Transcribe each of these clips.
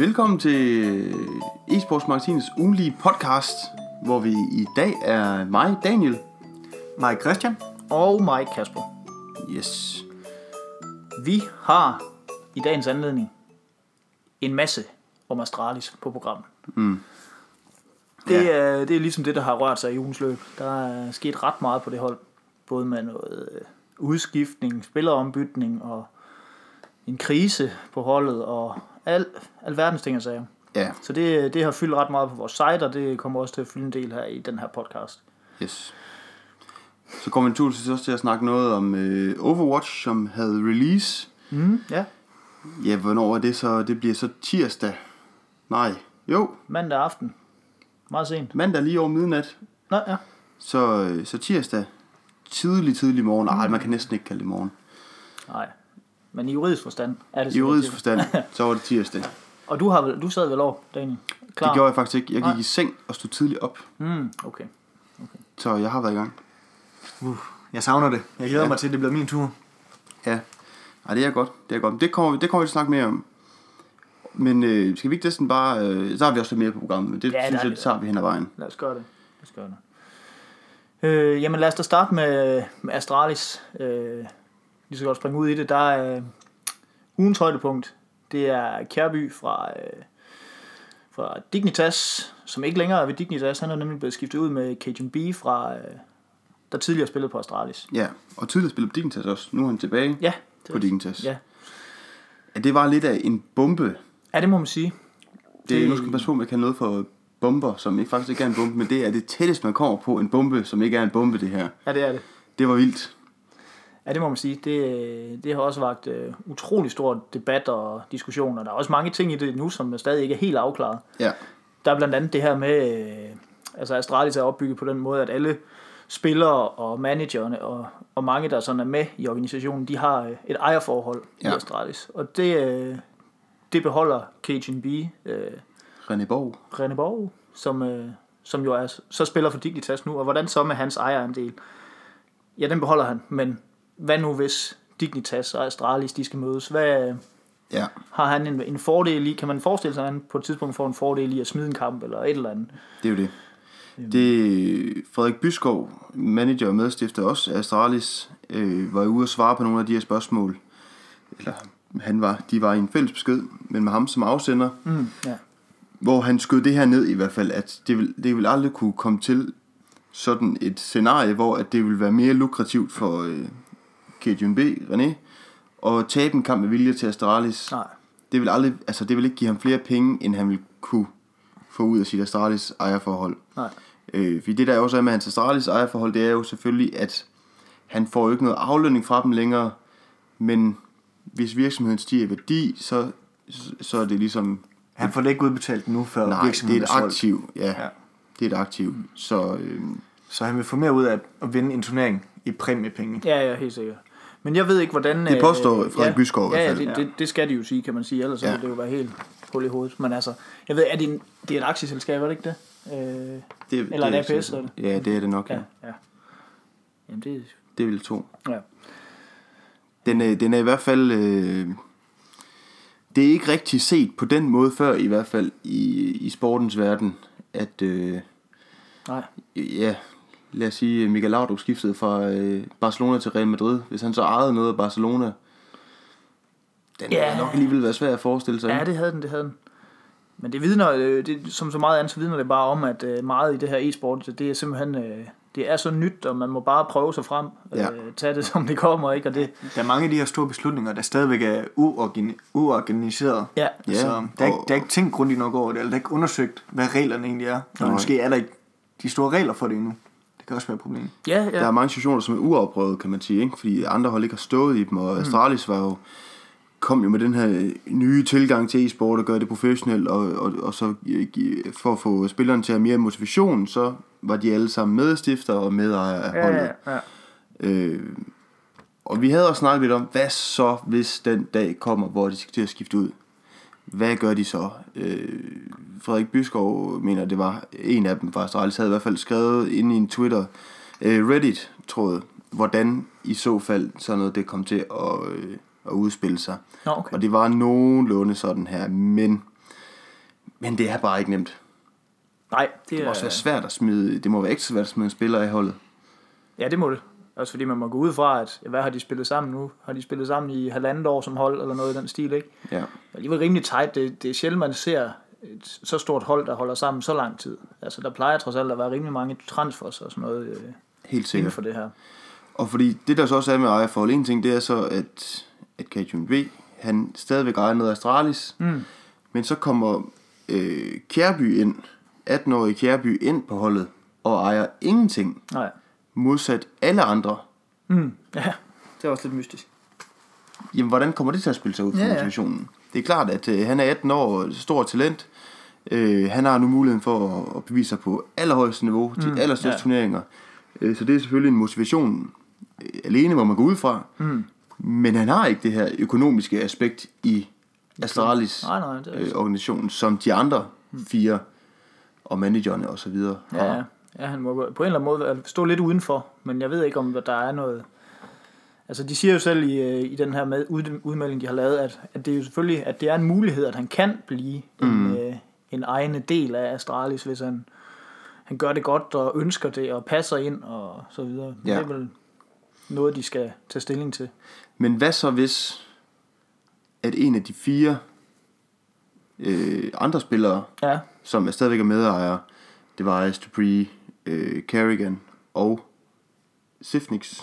Velkommen til eSports Magasinets ugenlige podcast, hvor vi i dag er mig, Daniel. Mig Christian. Og mig, Kasper. Yes. Vi har i dagens anledning en masse om Astralis på programmet. Mm. Det, ja. er, det er ligesom det, der har rørt sig i ugens løb. Der er sket ret meget på det hold. Både med noget øh, udskiftning, spillerombytning og en krise på holdet og al, al verdens ting og sager. Ja, Så det, det har fyldt ret meget på vores site, og det kommer også til at fylde en del her i den her podcast. yes. Så kommer vi naturligvis også til at snakke noget om øh, Overwatch, som havde release. Mm, ja, Ja, hvornår er det så? Det bliver så tirsdag. Nej, jo, mandag aften. Meget sent. mandag lige over midnat. Nå, ja. Så, øh, så tirsdag, tidlig, tidlig morgen. Nej, man kan næsten ikke kalde det morgen. Nej. Men i juridisk forstand er det I juridisk forstand, så var det tirsdag. Og du, har vel, du sad vel over, Daniel? Klar? Det gjorde jeg faktisk ikke. Jeg gik Nej. i seng og stod tidligt op. Mm, okay. Så jeg har været i gang. Uh, jeg savner det. Jeg glæder Ja. mig til, at det bliver min tur. Ja. Ej, det er godt. Det er godt. Det kommer, vi- det kommer vi til at snakke mere om. Men øh, skal vi ikke næsten bare... Øh, så har vi også lidt mere på programmet, men det Ja, synes jeg, det tager vi hen ad vejen. Lad os gøre det. Lad os gøre det. Øh, jamen lad os da starte med, med Astralis. Øh, lige så godt springe ud i det. Der er øh, ugens højdepunkt. Det er Kjærby fra, øh, fra Dignitas, som ikke længere er ved Dignitas. Han er nemlig blevet skiftet ud med Cajun B fra, øh, der tidligere spillede på Astralis. Ja, og tidligere spillede på Dignitas også. Nu er han tilbage Ja, på Dignitas. ja. ja. det var lidt af en bombe. ja, det må man sige. Det, Det- nu skal man passe på, at man kan noget for bomber, som ikke faktisk ikke er en bombe, men det er det tætteste, man kommer på en bombe, som ikke er en bombe, det her. Ja, det er det. Det var vildt. Ja, det må man sige. Det, det har også vagt uh, utrolig stor debat og diskussioner. Der er også mange ting i det nu, som stadig ikke er helt afklaret. Ja, Der er blandt andet det her med, øh, altså Astralis er opbygget på den måde, at alle spillere og managerne og, og mange, der sådan er med i organisationen, de har øh, et ejerforhold. Ja. i Astralis. Og det, øh, det beholder Cajun B, øh, René Borg. René Borg, som, øh, som jo er, så spiller for Dignitas nu. Og hvordan så med hans ejerandel? Ja, den beholder han, men hvad nu hvis Dignitas og Astralis, de skal mødes? Hvad, Ja, har han en, en fordel i? Kan man forestille sig, at han på et tidspunkt får en fordel i at smide en kamp eller et eller andet? det er jo det. Det Frederik Byskov, manager og medstifter også af Astralis, øh, var ude at svare på nogle af de her spørgsmål. Eller han var, de var i en fælles besked, men med ham som afsender, Mm, ja. hvor han skød det her ned i hvert fald, at det vil, det vil aldrig kunne komme til sådan et scenarie, hvor at det vil være mere lukrativt for øh, KGB, René, at tabe en kamp med vilje til Astralis. Nej. Det vil, aldrig, altså det vil ikke give ham flere penge, end han vil kunne få ud af sit Astralis ejerforhold. Nej. Øh, fordi det der også er med hans Astralis ejerforhold, det er jo selvfølgelig, at han får jo ikke noget aflønning fra dem længere, men hvis virksomheden stiger i værdi, så, så er det ligesom Han får det ikke udbetalt nu, før Nej, det er virksomheden et aktiv. Ja, Ja. ja. det er et aktiv. Så øh, Så han vil få mere ud af at vinde en turnering i præmiepenge. Ja, ja, helt sikkert. Men jeg ved ikke, hvordan... Det påstår øh, Frederik Byskov i ja, hvert ja, fald. det, det, det, skal de jo sige, kan man sige. Ellers ja. Ja. ville det jo være helt hul i hovedet. Men altså, jeg ved, er det, en, det er et aktieselskab, er det ikke det? Øh, det, Eller en det, APS, er det? Ja, det er det nok, ja. ja, ja. ja. Jamen, det Det vil tro. ja. Den er, den er i hvert fald... Øh, det er ikke rigtig set på den måde før, i hvert fald i, i sportens verden, at... Øh, Nej. ja, lad os sige, Michael Laudrup skiftede fra øh, Barcelona til Real Madrid. Hvis han så ejede noget af Barcelona, den Ja. yeah. nok alligevel være svær at forestille sig. Ja, det havde den, det havde den. Men det vidner, øh, det, som så meget andet, så vidner det bare om, at øh, meget i det her e-sport, det er simpelthen, øh, det er så nyt, og man må bare prøve sig frem, Ja. øh, tage det som det kommer, ikke? Og det, Der er mange af de her store beslutninger, der stadigvæk er uorgani- uorganiseret. ja, Ja, så der er, ikke, der er ikke tænkt grundigt nok over det, eller der er ikke undersøgt, hvad reglerne egentlig er. Og Nej. måske er der ikke de store regler for det endnu. Kan også være et problem. ja, Der ja. er mange situationer, som er uafprøvet, kan man sige, ikke? fordi andre hold ikke har stået i dem, og Mm. Astralis var jo, kom jo med den her nye tilgang til e-sport og gøre det professionelt, og, og, og så for at få spillerne til at have mere motivation, så var de alle sammen medstifter og medejere af holdet. ja, ja. Øh, og vi havde også snakket lidt om, hvad så, hvis den dag kommer, hvor de skal til at skifte ud? Hvad gør de så? Øh, Frederik Byskov mener, det var en af dem fra Astralis, havde i hvert fald skrevet ind i en Twitter, øh, Reddit-tråd, hvordan i så fald sådan noget det kom til at, øh, at udspille sig. Nå, okay. Og det var nogenlunde sådan her, men Men det er bare ikke nemt. Nej, det, Det er, må også være svært at smide, det må være ekstra svært at smide en spiller af holdet. Ja, det må det. Også fordi man må gå ud fra, at hvad har de spillet sammen nu? Har de spillet sammen i halvandet år som hold, eller noget i den stil, ikke? Ja. Det er alligevel rimelig tight. Det, det er sjældent, man ser et så stort hold, der holder sammen så lang tid. Altså, der plejer trods alt at være rimelig mange transfers og sådan noget øh, Helt inden sikkert. for det her. Og fordi det der så også er med ejerforhold, en ting det er så, at, at KJB, han stadigvæk ejer noget Astralis, Mm. men så kommer øh, Kjærby ind, 18-årige Kjærby ind på holdet, og ejer ingenting, Nej. Modsat alle andre. Mm. Ja, det er også lidt mystisk. Jamen, hvordan kommer det til at spille sig ud for Ja, ja, ja. motivationen? Det er klart, at øh, han er 18 år, stor talent. Øh, han har nu muligheden for at, at bevise sig på allerhøjeste niveau, til Mm, de allerstørste ja. turneringer. Øh, så det er selvfølgelig en motivation øh, alene, hvor man går ud fra. Mm. Men han har ikke det her økonomiske aspekt i Astralis Nej, nej, øh, organisation, som de andre fire og managerne og så videre har. Ja, ja. Ja, han må på en eller anden måde stå lidt udenfor, men jeg ved ikke, om der er noget... Altså, de siger jo selv i, øh, i den her med, ud, udmelding, de har lavet, at, at det er jo selvfølgelig, at det er en mulighed, at han kan blive mm. en, øh, en egen del af Astralis, hvis han, han gør det godt og ønsker det og passer ind og så videre. Ja. Det er vel noget, de skal tage stilling til. Men hvad så hvis, at en af de fire øh, andre spillere, Ja, som er stadigvæk er medejere, det var Dupree, øh, Carrigan og Sifnix,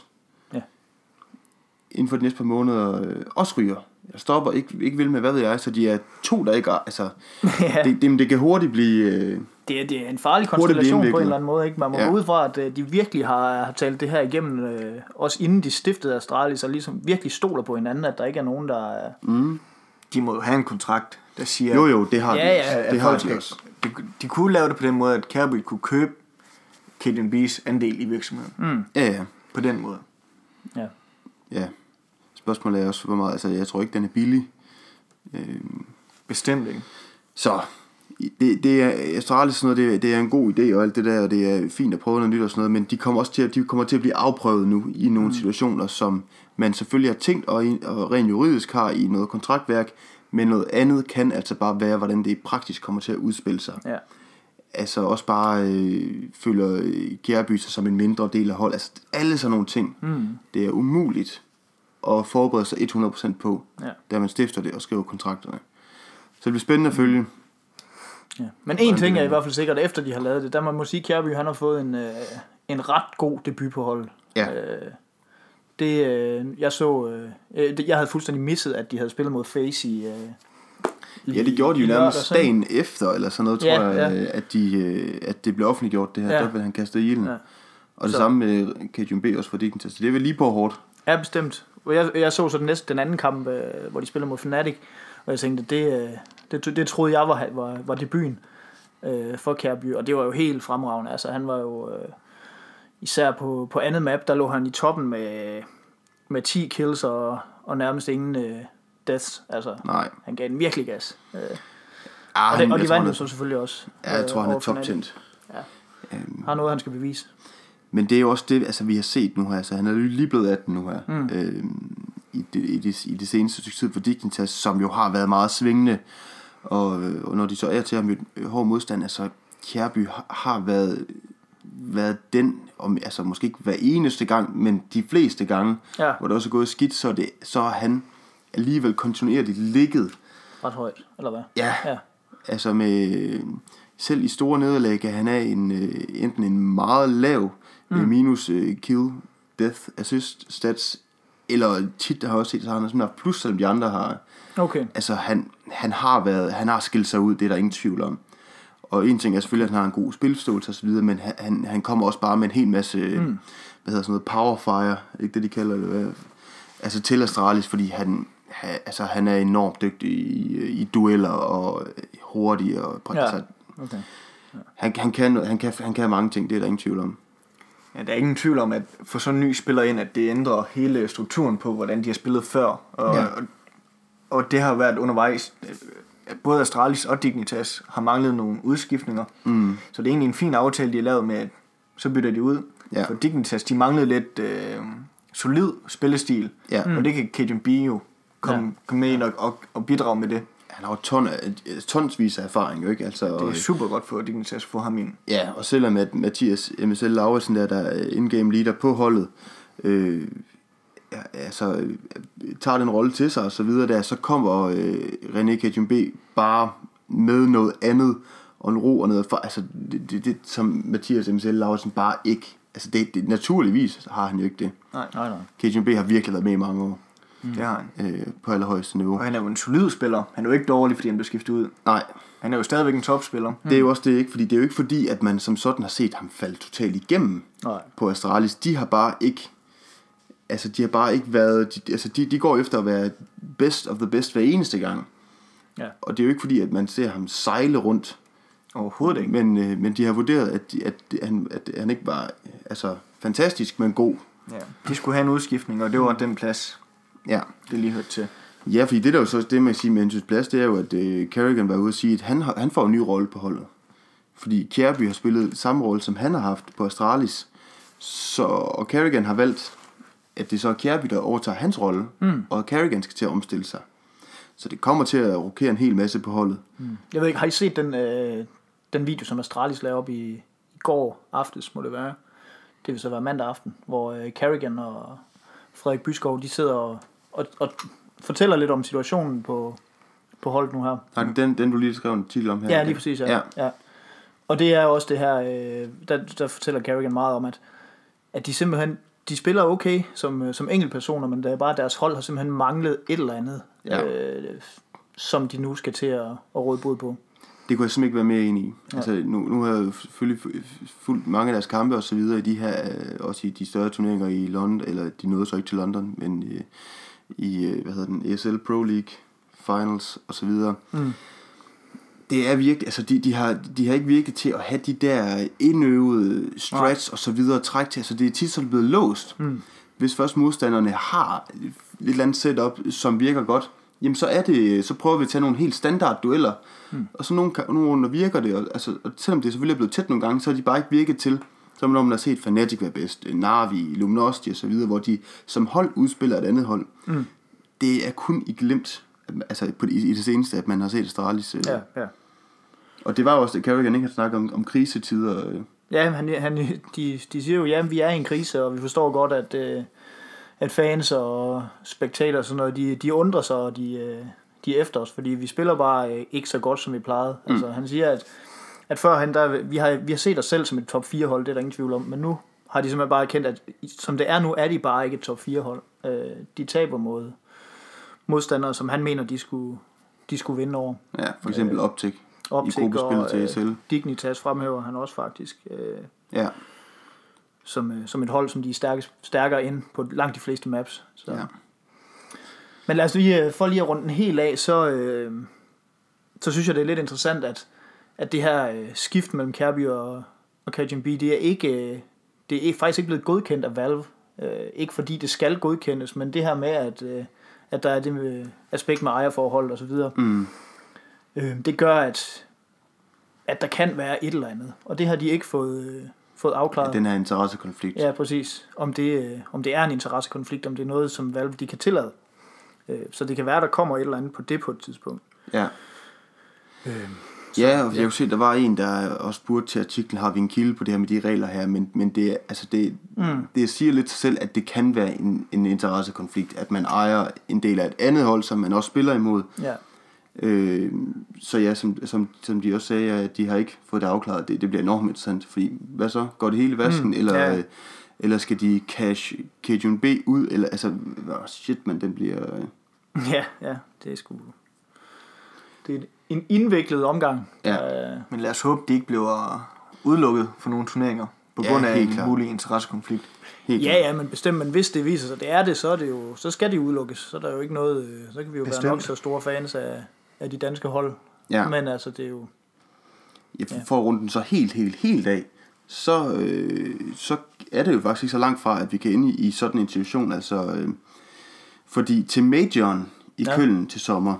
Ja. inden for de næste par måneder øh, også ryger. Jeg stopper ikke, ikke vil med, hvad ved jeg, så de er to, der ikke er, altså, ja. det, det, det kan hurtigt blive, øh, Det, er, det er en farlig konstellation på en eller anden måde. Ikke? Man må Ja. gå ud fra, at øh, de virkelig har, har talt det her igennem, øh, også inden de stiftede Astralis, og ligesom virkelig stoler på hinanden, at der ikke er nogen, der er... De må jo have en kontrakt, der siger, jo jo, det har Ja, de, ja, at det har de også. de, de kunne lave det på den måde, at Kirby kunne købe KDB's andel i virksomheden. Mm. Ja, ja. På den måde. Ja. Ja. Spørgsmålet er også, hvor meget, altså jeg tror ikke, den er billig. Øh, Bestemt ikke. så det, det er Astralis sådan noget, det, det er en god idé og alt det der, og det er fint at prøve noget nyt og sådan noget, men de kommer også til at, de kommer til at blive afprøvet nu i nogle mm. situationer, som man selvfølgelig har tænkt og, og rent juridisk har i noget kontraktværk, men noget andet kan altså bare være, hvordan det i praksis kommer til at udspille sig. ja. Altså også bare øh, føler øh, Kjærby sig som en mindre del af hold. Altså alle sådan nogle ting. Mm. Det er umuligt at forberede sig 100% på, Ja. da man stifter det og skriver kontrakterne. Så det bliver spændende at følge. ja. Men en ting er i hvert fald sikkert, efter de har lavet det, der man må sige, at Kjærby han har fået en, øh, en ret god debut på holdet. Ja. Øh, det, øh, jeg så, øh, øh, det, jeg havde fuldstændig misset, at de havde spillet mod Face i, øh, i Ja, det gjorde de jo nærmest dagen efter, eller sådan noget, tror Ja, jeg, ja. øh, at, de, øh, at det blev offentliggjort, det her, Ja. der blev han kastet i ilden. Ja. Og det Så- samme med KJB også for Dignity, så det er vel lige på hårdt. Ja, bestemt. Og jeg, jeg så så den, næste, den anden kamp, øh, hvor de spiller mod Fnatic, og jeg tænkte, det, det, det troede jeg var, var, var debuten øh, for Kærby, og det var jo helt fremragende. Altså, han var jo øh, især på, på andet map, der lå han i toppen med, med 10 kills og, og nærmest ingen øh, deaths. Altså, Nej. han gav den virkelig gas. Øh, Ah, og, det, og de vandt jo er- så selvfølgelig også. Ja, jeg øh, tror, han er Fnatic. top-tændt. Ja. Øhm, Har noget, han skal bevise. Men det er jo også det, altså, vi har set nu her. Altså, han er lige blevet 18 nu her. Mm. Øhm, i, det, i, det, I det seneste stykke tid for Dignitas, som jo har været meget svingende. Og, øh, og når de så er til at møde hård modstand, altså Kjærby har, har været, været den, om, altså måske ikke hver eneste gang, men de fleste gange, Ja, hvor det også er gået skidt, så, er det, så har han alligevel kontinuerligt ligget. ret højt, eller hvad? Ja, Ja. altså med selv i store nederlag kan han have en, øh, enten en meget lav mm. minus øh, kill, death, assist stats, eller tit har jeg også set, så har han sådan haft plus, selvom de andre har. Okay. Altså han, han har været, han har skilt sig ud, det er der ingen tvivl om. Og en ting er selvfølgelig, at han har en god spilforståelse osv., men han, han, kommer også bare med en hel masse, mm. hvad hedder sådan noget, powerfire, ikke det de kalder det, hvad? altså til Astralis, fordi han, altså, han er enormt dygtig i, i dueller og hurtig, og Ja. altså, okay. han, han, kan, han, kan, han kan mange ting, det er der ingen tvivl om. Ja, der er ingen tvivl om, at for sådan en ny spiller ind, at det ændrer hele strukturen på, hvordan de har spillet før. Og, Ja. ja. og, og det har været undervejs. Både Astralis og Dignitas har manglet nogle udskiftninger. Mm. Så det er egentlig en fin aftale, de har lavet med, at så bytter de ud. Ja. For Dignitas, de manglede lidt øh, solid spillestil. Ja. Mm. Og det kan KJB jo komme, Ja. komme med ind og, og, og bidrage med det. han har jo ton af, tonsvis af erfaring, jo ikke? Altså, Det er super godt for Dignitas at få ham ind. Ja, og selvom at Mathias MSL Lauritsen, der, der er in-game leader på holdet, øh, ja, altså, øh, tager den rolle til sig og så videre der, så kommer øh, René Kajumb bare med noget andet, og en ro og noget for, altså det, det, det som Mathias MSL Lauritsen bare ikke, altså det, det, naturligvis har han jo ikke det. Nej, nej. Kajumb har virkelig været med i mange år, Mm. Det har han. øh, på allerhøjeste niveau. Og han er jo en solid spiller. Han er jo ikke dårlig, fordi han blev skiftet ud. Nej, Han er jo stadigvæk en topspiller. det er jo også det ikke, fordi det er jo ikke fordi, at man som sådan har set ham falde totalt igennem. nej. på Astralis, de har bare ikke altså de har bare ikke været de, altså de, de går efter at være best of the best hver eneste gang Ja. og det er jo ikke fordi at man ser ham sejle rundt Overhovedet ikke. men, øh, men de har vurderet at, de, at, han, at han ikke var altså fantastisk men god Ja. De skulle have en udskiftning, og det var den plads, ja det lige hørte til. ja fordi det der jo så det man kan sige med hensyn til plads det er jo at øh, Carrigan var ude at sige at han, han får en ny rolle på holdet fordi Kjærby har spillet samme rolle som han har haft på Astralis så og Carrigan har valgt at det så er Kjærby, der overtager hans rolle, mm. og Carrigan skal til at omstille sig. Så det kommer til at rokere en hel masse på holdet. Jeg ved ikke, har I set den, øh, den video, som Astralis lavede op i, i går aftes, må det være? Det vil så være mandag aften, hvor øh, Carrigan og Frederik Byskov, de sidder og, og, og fortæller lidt om situationen på, på holdet nu her. Har den, den du lige skrev en titel om her? Ja, lige præcis, ja. ja. ja. Og det er også det her, øh, der, der fortæller Carrigan meget om, at, at de simpelthen, de spiller okay som, øh, som enkeltpersoner, men det er bare, deres hold har simpelthen manglet et eller andet, Ja. øh, som de nu skal til at, at råde bod på. Det kunne jeg simpelthen ikke være mere enig i. Ja. Altså, nu, nu har jeg jo selvfølgelig fu- fulgt mange af deres kampe og så videre i de her, øh, også i de større turneringer i London, eller de nåede så ikke til London, men øh, i, øh, hvad hedder den, ESL Pro League Finals og så videre. Mm. Det er virkelig, altså de, de, har, de har ikke virket til at have de der indøvede stretch og så videre træk til, altså det er tit så blevet låst. Mm. Hvis først modstanderne har et eller andet setup, som virker godt, jamen så er det, så prøver vi at tage nogle helt standard dueller, mm. og så nogle, nogle runder virker det, og, altså, og selvom det selvfølgelig er blevet tæt nogle gange, så har de bare ikke virket til, som når man har set Fnatic være bedst, Navi, Luminosity og så videre, hvor de som hold udspiller et andet hold. Mm. Det er kun i glimt, altså på, i, i det seneste, at man har set Astralis. øh, Ja, ja. Og det var jo også det, Carrigan ikke har snakket om, om krisetider. øh. Ja, han, han, de, de siger jo, ja, vi er i en krise, og vi forstår godt, at, øh, at fans og spectators og sådan noget, de, de undrer sig, og de, øh, de er efter os, fordi vi spiller bare øh, ikke så godt, som vi plejede. Mm. Altså, han siger, at, at førhen, der, vi, har, vi har set os selv som et top 4 hold, det er der ingen tvivl om, men nu har de simpelthen bare erkendt, at som det er nu, er de bare ikke et top 4 hold. Øh, de taber mod modstandere, som han mener, de skulle, de skulle vinde over. Ja, for eksempel Optic i Optik og gruppespillet til ESL. øh, Dignitas fremhæver han også faktisk. Øh, Ja, som, øh, som et hold, som de er stærke, stærkere ind på langt de fleste maps. Så. Ja. Men lad os lige, øh, for lige at runde den helt af, så, øh, så synes jeg, det er lidt interessant, at, at det her øh, skift mellem Kirby og, og KGB, det er ikke, øh, det er faktisk ikke blevet godkendt af Valve. Øh, ikke fordi det skal godkendes, men det her med, at, øh, at der er det med aspekt med ejerforhold og så videre, mm, øh, det gør, at, at der kan være et eller andet. Og det har de ikke fået, øh, fået afklaret. den her interessekonflikt. Ja, præcis. Om det, øh, om det er en interessekonflikt, om det er noget, som Valve de kan tillade. Øh, Så det kan være, der kommer et eller andet på det på et tidspunkt. Ja. Øh, Ja, og jeg kunne se, der var en, der også spurgte til artiklen, har vi en kilde på det her med de regler her, men, men det, altså det, Mm. det siger lidt sig selv, at det kan være en, en interessekonflikt, at man ejer en del af et andet hold, som man også spiller imod. Ja, Øh, så ja, som, som, som de også sagde, at de har ikke fået det afklaret. Det, det bliver enormt interessant, fordi hvad så? Går det hele i vasken, Mm, mm, eller, ja. ja. eller skal de cash Cajun B ud? Eller, altså, shit, man, den bliver... ja, ja det er sgu... Det er en indviklet omgang. Ja. Der, Men lad os håbe, de ikke bliver udelukket for nogle turneringer på Ja, grund af en klart. mulig interessekonflikt. Helt ja, ja, men bestemt, men hvis det viser sig, det er det, så, er det jo, så skal de udelukkes. Så er der jo ikke noget, øh, så kan vi jo Bestemt. være nok så store fans af, af de danske hold. Ja. Men altså, det er jo... Ja, for, for at runde den så helt, helt, helt af, så, øh, så er det jo faktisk ikke så langt fra, at vi kan ende i, i sådan en situation. Altså, øh, fordi til Majoren i Ja. ja. Køln til sommer,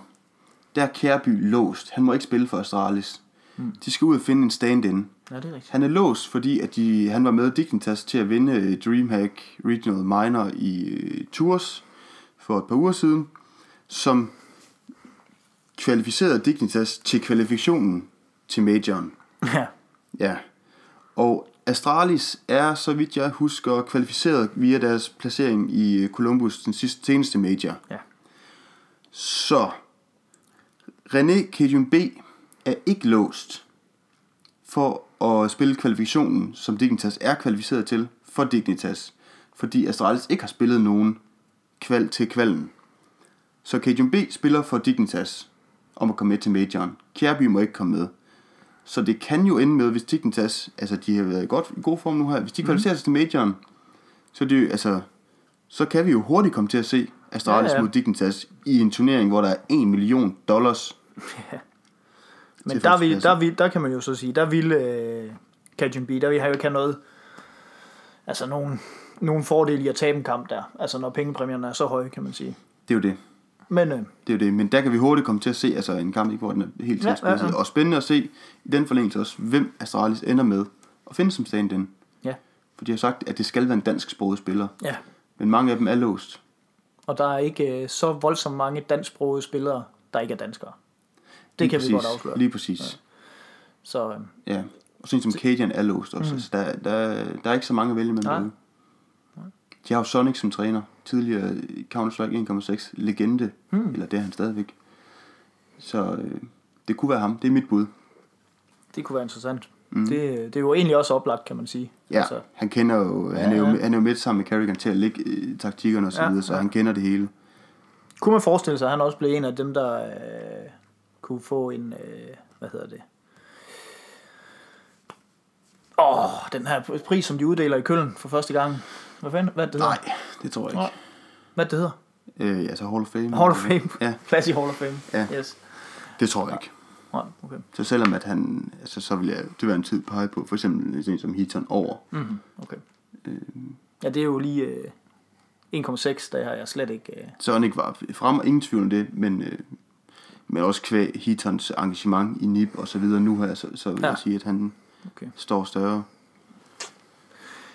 der er Kærby låst. Han må ikke spille for Astralis. Mm. De skal ud og finde en stand-in. Ja, det er rigtigt. Han er låst, fordi at de, han var med Dignitas til at vinde øh, Dreamhack Regional Minor i øh, Tours for et par uger siden, som kvalificeret Dignitas til kvalifikationen til Majoren. Ja. Ja. Og Astralis er, så vidt jeg husker, kvalificeret via deres placering i Columbus, den sidste, seneste major. Ja. Så René Cajun B er ikke låst for at spille kvalifikationen, som Dignitas er kvalificeret til for Dignitas, fordi Astralis ikke har spillet nogen kval til kvalden. Så Cajun B spiller for Dignitas om at komme med til majoren. Kjærby må ikke komme med. Så det kan jo ende med, hvis Dignitas, altså de har været i, godt, i god form nu her, hvis de kvalificerer sig til majoren, så, det, jo- altså, så kan vi jo hurtigt komme til at se Astralis ja. ja. mod Dignitas i en turnering, hvor der er 1 million dollars. Men til der, vil, der, vil, der kan man jo så sige, der ville øh, Cajun B, der vil have jo ikke have noget, altså nogen, nogen fordel i at tabe en kamp der. Altså når pengepræmierne er så høje, kan man sige. Det er jo det. Men øh, Det er jo det. Men der kan vi hurtigt komme til at se altså en kamp, ikke, hvor den er helt Ja, tilspidset. ja, ja. Og spændende at se i den forlængelse også, hvem Astralis ender med at finde som stand-in. ja, For de har sagt, at det skal være en dansk sproget spiller. ja. Men mange af dem er låst. Og der er ikke øh, så voldsomt mange dansksprogede spillere, der ikke er danskere. Det Lige kan præcis. vi godt afsløre. Lige præcis. Så øh, Ja. Og sådan som Cadian er låst også. Mm. Så der, der, der er ikke så mange at vælge mellem. Nej. derude. De har jo Sonic som træner. Tidligere Counter-Strike 1.6 legende. Mm. Eller det er han stadigvæk. Så øh, det kunne være ham. Det er mit bud. det kunne være interessant. Mm. Det, det er jo egentlig også oplagt, kan man sige. Ja, altså, han kender jo, han, er jo, Ja. han er jo med sammen med Carrigan til at lægge øh, taktikkerne og så Ja, videre, så ja. han kender det hele. Kunne man forestille sig, at han også blev en af dem, der øh, kunne få en, øh, hvad hedder det? Åh, oh, den her pris, som de uddeler i Køln for første gang. Hvad fanden, hvad det hedder? Nej, det tror jeg ikke. Hvad det, hedder? Øh, altså Hall of Fame. Hall of Fame. Ja, Plads i Hall of Fame. Ja. Yes. det tror jeg ikke. Nej, okay. Så selvom at han, altså så vil jeg, det være en tid pege på, for eksempel en som Heaton over. Mm-hmm. okay. Ja, det er jo lige øh, 1,6, der har jeg slet ikke... Øh, Sonic var frem, ingen tvivl om det, men, øh, men også kvæg Heatons engagement i NIP og så videre nu her, så, så vil Ja. jeg sige, at han okay. står større.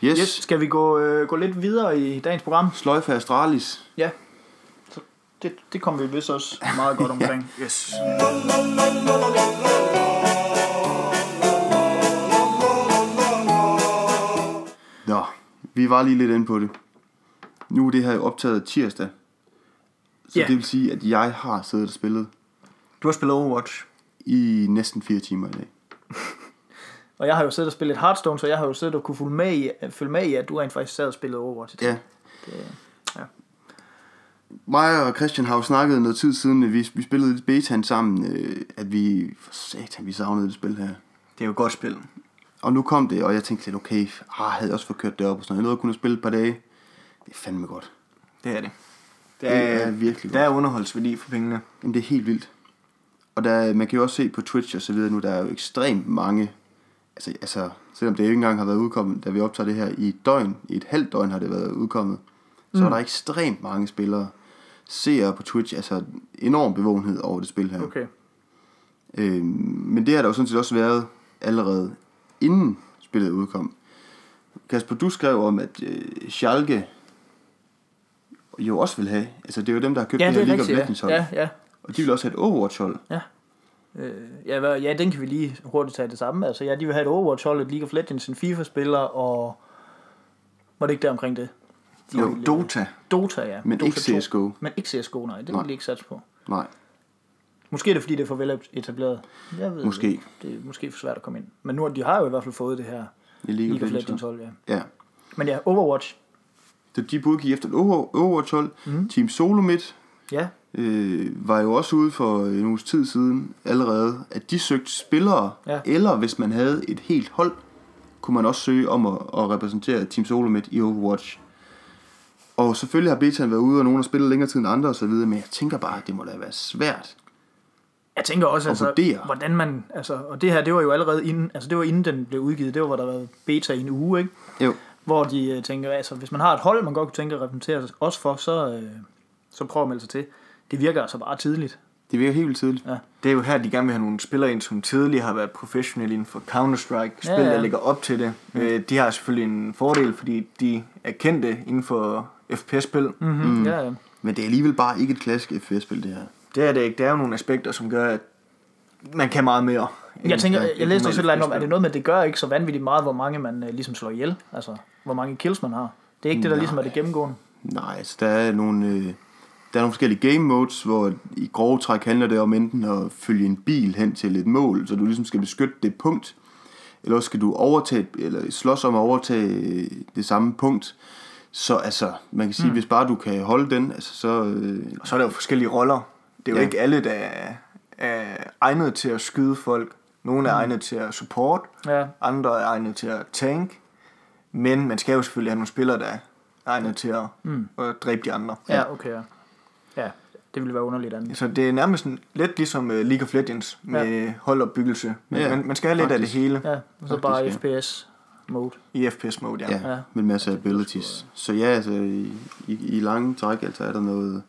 Yes, Yes, skal vi gå, øh, gå lidt videre i dagens program? Sløjfe Astralis. Ja. Så det, det kommer vi vist også meget godt omkring. Yes. Nå, vi var lige lidt inde på det. Nu er det her optaget tirsdag. Så Ja. det vil sige, at jeg har siddet og spillet Du har spillet Overwatch. i næsten fire timer i dag. Og jeg har jo siddet og spillet Hearthstone, så jeg har jo siddet og kunne følge med i, følge med i at du rent faktisk sad og spillede Overwatch. Ja. Det, ja. Mig og Christian har jo snakket noget tid siden, at vi, vi spillede lidt betaen sammen, øh, at vi, for satan, vi savnede det spil her. Det er jo et godt spil. Og nu kom det, og jeg tænkte lidt, okay, ah, havde jeg også fået kørt det op og sådan noget. Jeg nåede at kunne spille et par dage. Det er fandme godt. Det er det. Det er virkelig Der er godt. underholdsværdi for pengene. Jamen, det er helt vildt. Og der, man kan jo også se på Twitch og så videre nu, der er jo ekstremt mange, altså, altså selvom det ikke engang har været udkommet, da vi optager det her i et døgn, i et halvt døgn har det været udkommet, så mm. er der ekstremt mange spillere, seere på Twitch, altså enorm bevågenhed over det spil her. Okay. Øhm, men det har der jo sådan set også været allerede inden spillet udkom. Kasper, du skrev om, at øh, Schalke jo også vil have, altså det er jo dem, der har købt Ja, det her er League of Legends hold, ja. Ja, og de vil også have et Overwatch-hold. øh, ja, ja, den kan vi lige hurtigt tage det samme. Altså, ja, de vil have et Overwatch-hold, et League of Legends, en FIFA-spiller, og... Var det ikke der omkring det? De Jo, ville- Dota. Dota, ja. Men Dota ikke 2. CSGO. Men ikke CSGO, nej. Det vil de ikke satse på. Nej, Måske er det, fordi det er for vel etableret. Jeg ved Måske. det. Det er måske for svært at komme ind. Men nu, de har jo i hvert fald fået det her i League, League of Legends. Hold, ja. Ja. Men ja, Overwatch. Så de både gik efter et Over- Overwatch-hold. Mm. Team Solomid Ja, øh, var jo også ude for en uges tid siden allerede, at de søgte spillere, Ja. eller hvis man havde et helt hold, kunne man også søge om at, at repræsentere Team Solomid i Overwatch. Og selvfølgelig har betaen været ude, og nogen har spillet længere tid end andre osv., men jeg tænker bare, at det må da være svært. Jeg tænker også, altså, vurdere. hvordan man, altså, og det her, det var jo allerede inden, altså det var inden den blev udgivet, det var, hvor der var beta i en uge, ikke? Jo, Hvor de øh, tænker, altså, hvis man har et hold, man godt kunne tænke at repræsentere os for, så, øh, så prøv at melde sig til. Det virker altså bare tidligt. det virker helt tidligt. Ja. Det er jo her, de gerne vil have nogle spillere ind, som tidligere har været professionelle inden for Counter-Strike. Spil, Ja, ja. der ligger op til det. Øh, de har selvfølgelig en fordel, fordi de er kendte inden for FPS-spil. Mm-hmm. Mm. Ja, ja. Men det er alligevel bare ikke et klassisk FPS-spil, det her. Det er det ikke. Der er jo nogle aspekter, som gør, at man kan meget mere. Jeg tænker, jeg end læste også et eller andet om, er spil. det noget med, at det gør ikke så vanvittigt meget, hvor mange man øh, ligesom slår ihjel? Altså, hvor mange kills man har. Det er ikke det, der Nej. ligesom er det gennemgående. Nej, altså der er nogle, øh, der er nogle forskellige game modes, hvor i grove træk handler det om enten at følge en bil hen til et mål, så du ligesom skal beskytte det punkt, eller også skal du overtage, eller slås om at overtage det samme punkt. Så altså, man kan sige, mm. hvis bare du kan holde den, altså så... Øh, Og så er der jo forskellige roller. Det er jo Ja. ikke alle, der er, er egnet til at skyde folk. Nogle er egnet til at support, Ja, andre er egnet til at tank. Men man skal jo selvfølgelig have nogle spillere, der er egnet til at, mm. at dræbe de andre. ja, okay. Ja. Ja, det ville være underligt andet. Så det er nærmest sådan, lidt ligesom uh, League of Legends med ja. holdopbyggelse. Men Ja, ja, man, man skal have lidt faktisk. af det hele Ja, og så Faktisk, bare ja. FPS mode. i FPS-mode. Ja. ja, Ja. ja, med masser af abilities. Så ja, altså i, i, i lange træk, altså er der noget...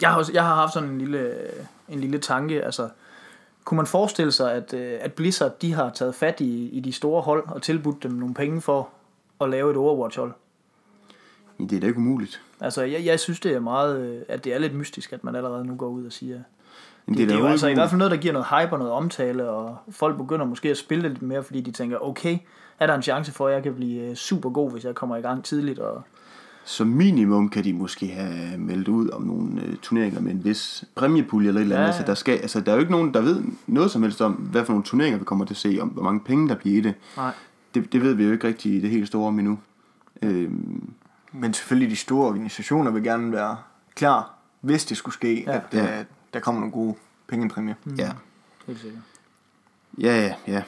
Jeg har, også, jeg har haft sådan en lille, en lille tanke, altså kunne man forestille sig, at, øh, at Blizzard de har taget fat i, i de store hold og tilbudt dem nogle penge for at lave et Overwatch-hold? Det er da ikke umuligt. Altså, jeg, jeg synes, det er meget, øh, at det er lidt mystisk, at man allerede nu går ud og siger, det, det, da er jo altså i hvert fald noget, der giver noget hype og noget omtale, og folk begynder måske at spille det lidt mere, fordi de tænker, okay, er der en chance for, at jeg kan blive øh, super god, hvis jeg kommer i gang tidligt, og Som minimum kan de måske have meldt ud om nogle øh, turneringer med en vis præmiepulje eller et eller andet. Ja. Altså, der, skal, altså, der er jo ikke nogen, der ved noget som helst om, hvad for nogle turneringer vi kommer til at se, om hvor mange penge der bliver i det. nej, Det, det ved vi jo ikke rigtig i det helt store om endnu. Øhm, Men selvfølgelig de store organisationer vil gerne være klar, hvis det skulle ske, Ja. at Ja. ja. der kommer nogle gode pengepræmier. Mm. ja. helt sikkert. Ja, ja, ja.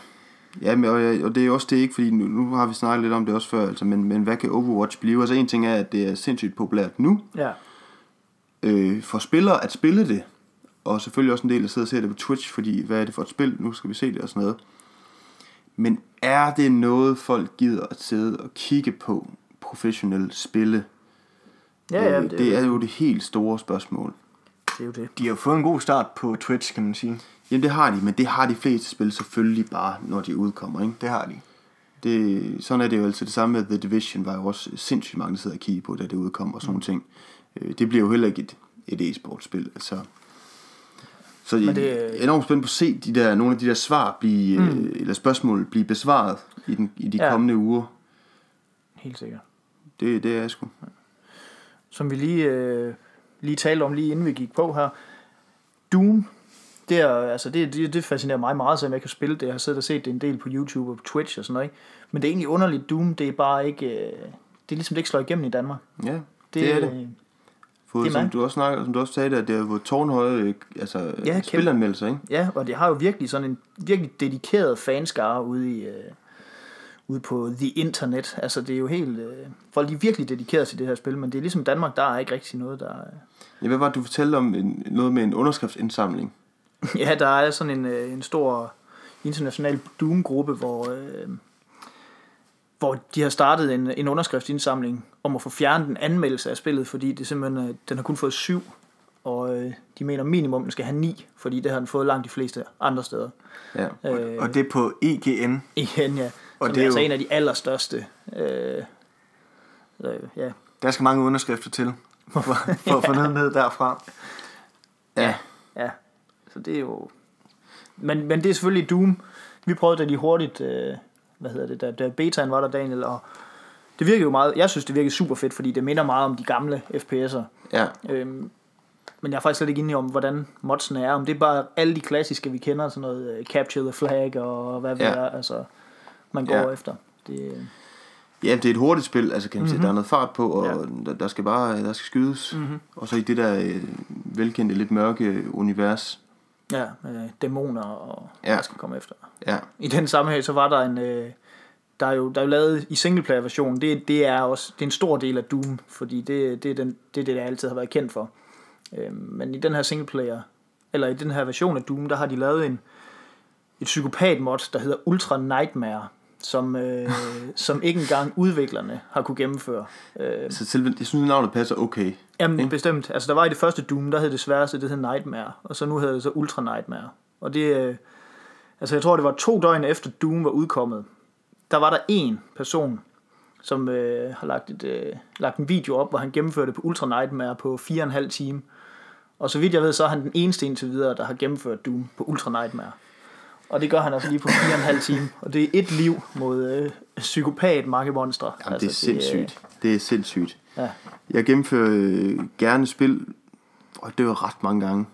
Ja, men, og, og det er også det ikke, fordi nu, nu har vi snakket lidt om det også før, altså, men, men hvad kan Overwatch blive? Altså en ting er, at det er sindssygt populært nu, Ja, øh, for spillere at spille det, og selvfølgelig også en del, der sidder og ser det på Twitch, fordi hvad er det for et spil, nu skal vi se det og sådan noget. Men er det noget, folk gider at sidde og kigge på professionelt spille? ja, ja Øh, det, det er jo det helt store spørgsmål. det er jo det. De har fået en god start på Twitch, kan man sige. Jamen det har de, men det har de fleste spil selvfølgelig bare, når de udkommer. Ikke? Det har de. Det, sådan er det jo altid. Det samme med The Division var jo også sindssygt mange, der sidder og kigger på, da det udkom og sådan nogle ting. Øh, Det bliver jo heller ikke et, et e-sportspil. Altså. Så Men det, jeg er enormt spændt på at se de der, nogle af de der svar blive, mm. eller spørgsmål blive besvaret i, den, i de ja. kommende uger. Helt sikkert. Det, det er jeg sgu. som vi lige, øh, lige talte om, lige inden vi gik på her. Doom, det, er, altså det, det, det fascinerer mig meget, selvom jeg kan spille det. Jeg har siddet og set det en del på YouTube og på Twitch og sådan noget. Ikke? Men det er egentlig underligt, Doom, det er bare ikke... Øh, det er ligesom, det ikke slår igennem i Danmark. Ja, det, det er det. øh, For, det er som du også snakker, som du også sagde, der, det er jo tårnhøje øh, altså, Ja, spilanmeldelser, ikke? Ja, og det har jo virkelig sådan en virkelig dedikeret fanskare ude i... Øh, ude på the internet. Altså det er jo helt... Øh, folk de er virkelig dedikeret til det her spil, men det er ligesom Danmark, der er ikke rigtig noget, der... Øh, Ja, hvad var det, du fortalte om en, noget med en underskriftsindsamling? Ja, der er sådan en, øh, en stor international Doom-gruppe, hvor, øh, hvor de har startet en, en underskriftsindsamling om at få fjernet en anmeldelse af spillet, fordi det simpelthen, øh, den har kun fået syv, og øh, de mener minimum, den skal have ni, fordi det har den fået langt de fleste andre steder. Ja. Øh, Og det er på E IGN. igen, ja. Og det er er altså jo- en af de allerstørste. Øh, øh, ja. Der skal mange underskrifter til, for, for at få noget ned derfra. Ja. Ja, så det er jo... Men, men det er selvfølgelig Doom. Vi prøvede da lige hurtigt, øh, hvad hedder det, da, da betaen var der, Daniel, og det virker jo meget, jeg synes det virker super fedt, fordi det minder meget om de gamle FPS'er. Ja. Øhm, men jeg er faktisk slet ikke inde om, hvordan modsene er. Om det er bare alle de klassiske, vi kender, sådan noget uh, Capture the Flag og hvad ved Ja. jeg, altså, man går Ja. efter. Det, Ja, det er et hurtigt spil, altså kan man mm-hmm. sige, der er noget fart på, og Ja. der, der skal bare der skal skydes. Mm-hmm. Og så i det der øh, velkendte, lidt mørke univers. ja, øh, dæmoner og. Ja. der skal komme efter. Ja, I den sammenhæng, så var der en... Øh, der er jo der er jo lavet i singleplayer-versionen, det, det er også det er en stor del af Doom, fordi det, det, er den, det er det, der altid har været kendt for. Øh, men i den her singleplayer, eller i den her version af Doom, der har de lavet en et psykopat-mod, der hedder Ultra Nightmare, som, øh, som ikke engang udviklerne har kunne gennemføre. Øh, så selve, jeg synes, navnet passer okay. Jamen Ikke? bestemt. Altså der var i det første Doom, der hed det sværeste, det hed Nightmare, og så nu hedder det så Ultra Nightmare. Og det, øh, altså jeg tror det var to døgn efter Doom var udkommet, der var der en person, som øh, har lagt, et, øh, lagt en video op, hvor han gennemførte det på Ultra Nightmare på fire og en halv time. Og så vidt jeg ved, så er han den eneste indtil videre, der har gennemført Doom på Ultra Nightmare. Og det gør han altså lige på 4,5 time. Og det er et liv mod øh, psykopat mange monstre. Jamen, det er sindssygt. Det er sindssygt. Ja. Jeg gennemfører øh, gerne spil, og det var ret mange gange.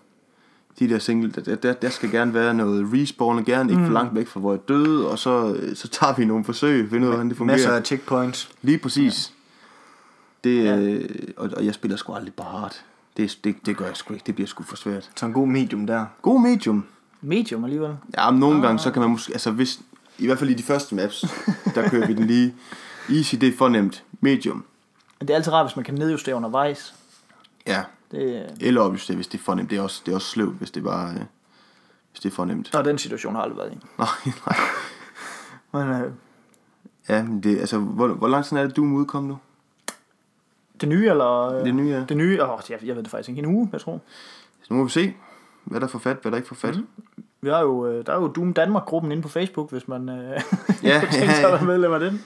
De der single, der, der, der skal gerne være noget respawn, og gerne ikke for langt væk fra, hvor jeg døde, og så, øh, så tager vi nogle forsøg, finder ud af, hvordan det fungerer. Masser af checkpoints. Lige præcis. Det, Ja. øh, og, og jeg spiller sgu aldrig på hard. Det, det, det gør jeg sgu ikke. Det bliver sgu for svært. Så en god medium der. God medium. Medium alligevel. Ja, men nogle gange, så kan man måske... Altså, hvis, I hvert fald i de første maps, der kører vi den lige... Easy, det er fornemt. Medium. Det er altid rart, hvis man kan nedjustere undervejs. Ja. Det, Eller opjustere, hvis det er fornemt. Det er også, det er også sløvt, hvis det bare... Øh, hvis det er fornemt. og den situation har jeg aldrig været i. Nej, nej. Men øh, Ja, men det, altså, hvor, hvor lang tid er det, du er udkom nu? det nye, eller... Øh, Det nye, ja. Det nye, åh, jeg, jeg ved det faktisk ikke. En uge, jeg tror. Så nu må vi se, hvad der får fat, hvad der ikke får fat. Mm. Vi har jo, øh, der er jo Doom Danmark-gruppen inde på Facebook, hvis man øh, Ja, kunne tænke sig at være medlem af den.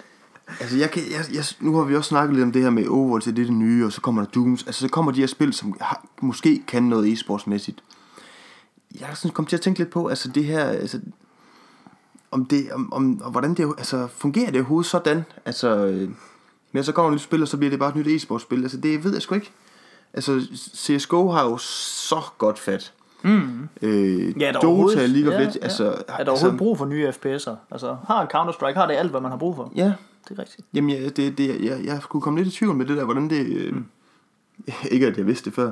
Altså, jeg kan, jeg, jeg, nu har vi også snakket lidt om det her med Overwatch, det er det nye, og så kommer der Dooms. Altså, så kommer de her spil, som har, måske kan noget e-sportsmæssigt. Jeg har sådan kommet til at tænke lidt på, altså det her, altså, om det, om, om og hvordan det, altså, fungerer det overhovedet sådan? Altså, øh, men så kommer et nyt spil, og så bliver det bare et nyt e-sportsspil. Altså, det ved jeg sgu ikke. Altså, CSGO har jo så godt fat. Mm. Øh, Ja, er der Dota, League of ja, Legends, ja. altså... Er der overhovedet brug for nye FPS'er? Altså, har Counter-Strike, har det alt, hvad man har brug for? Ja, Det er rigtigt. Jamen, jeg, det, det, jeg, jeg kunne komme lidt i tvivl med det der, hvordan det... Øh, mm. Ikke at jeg vidste det før.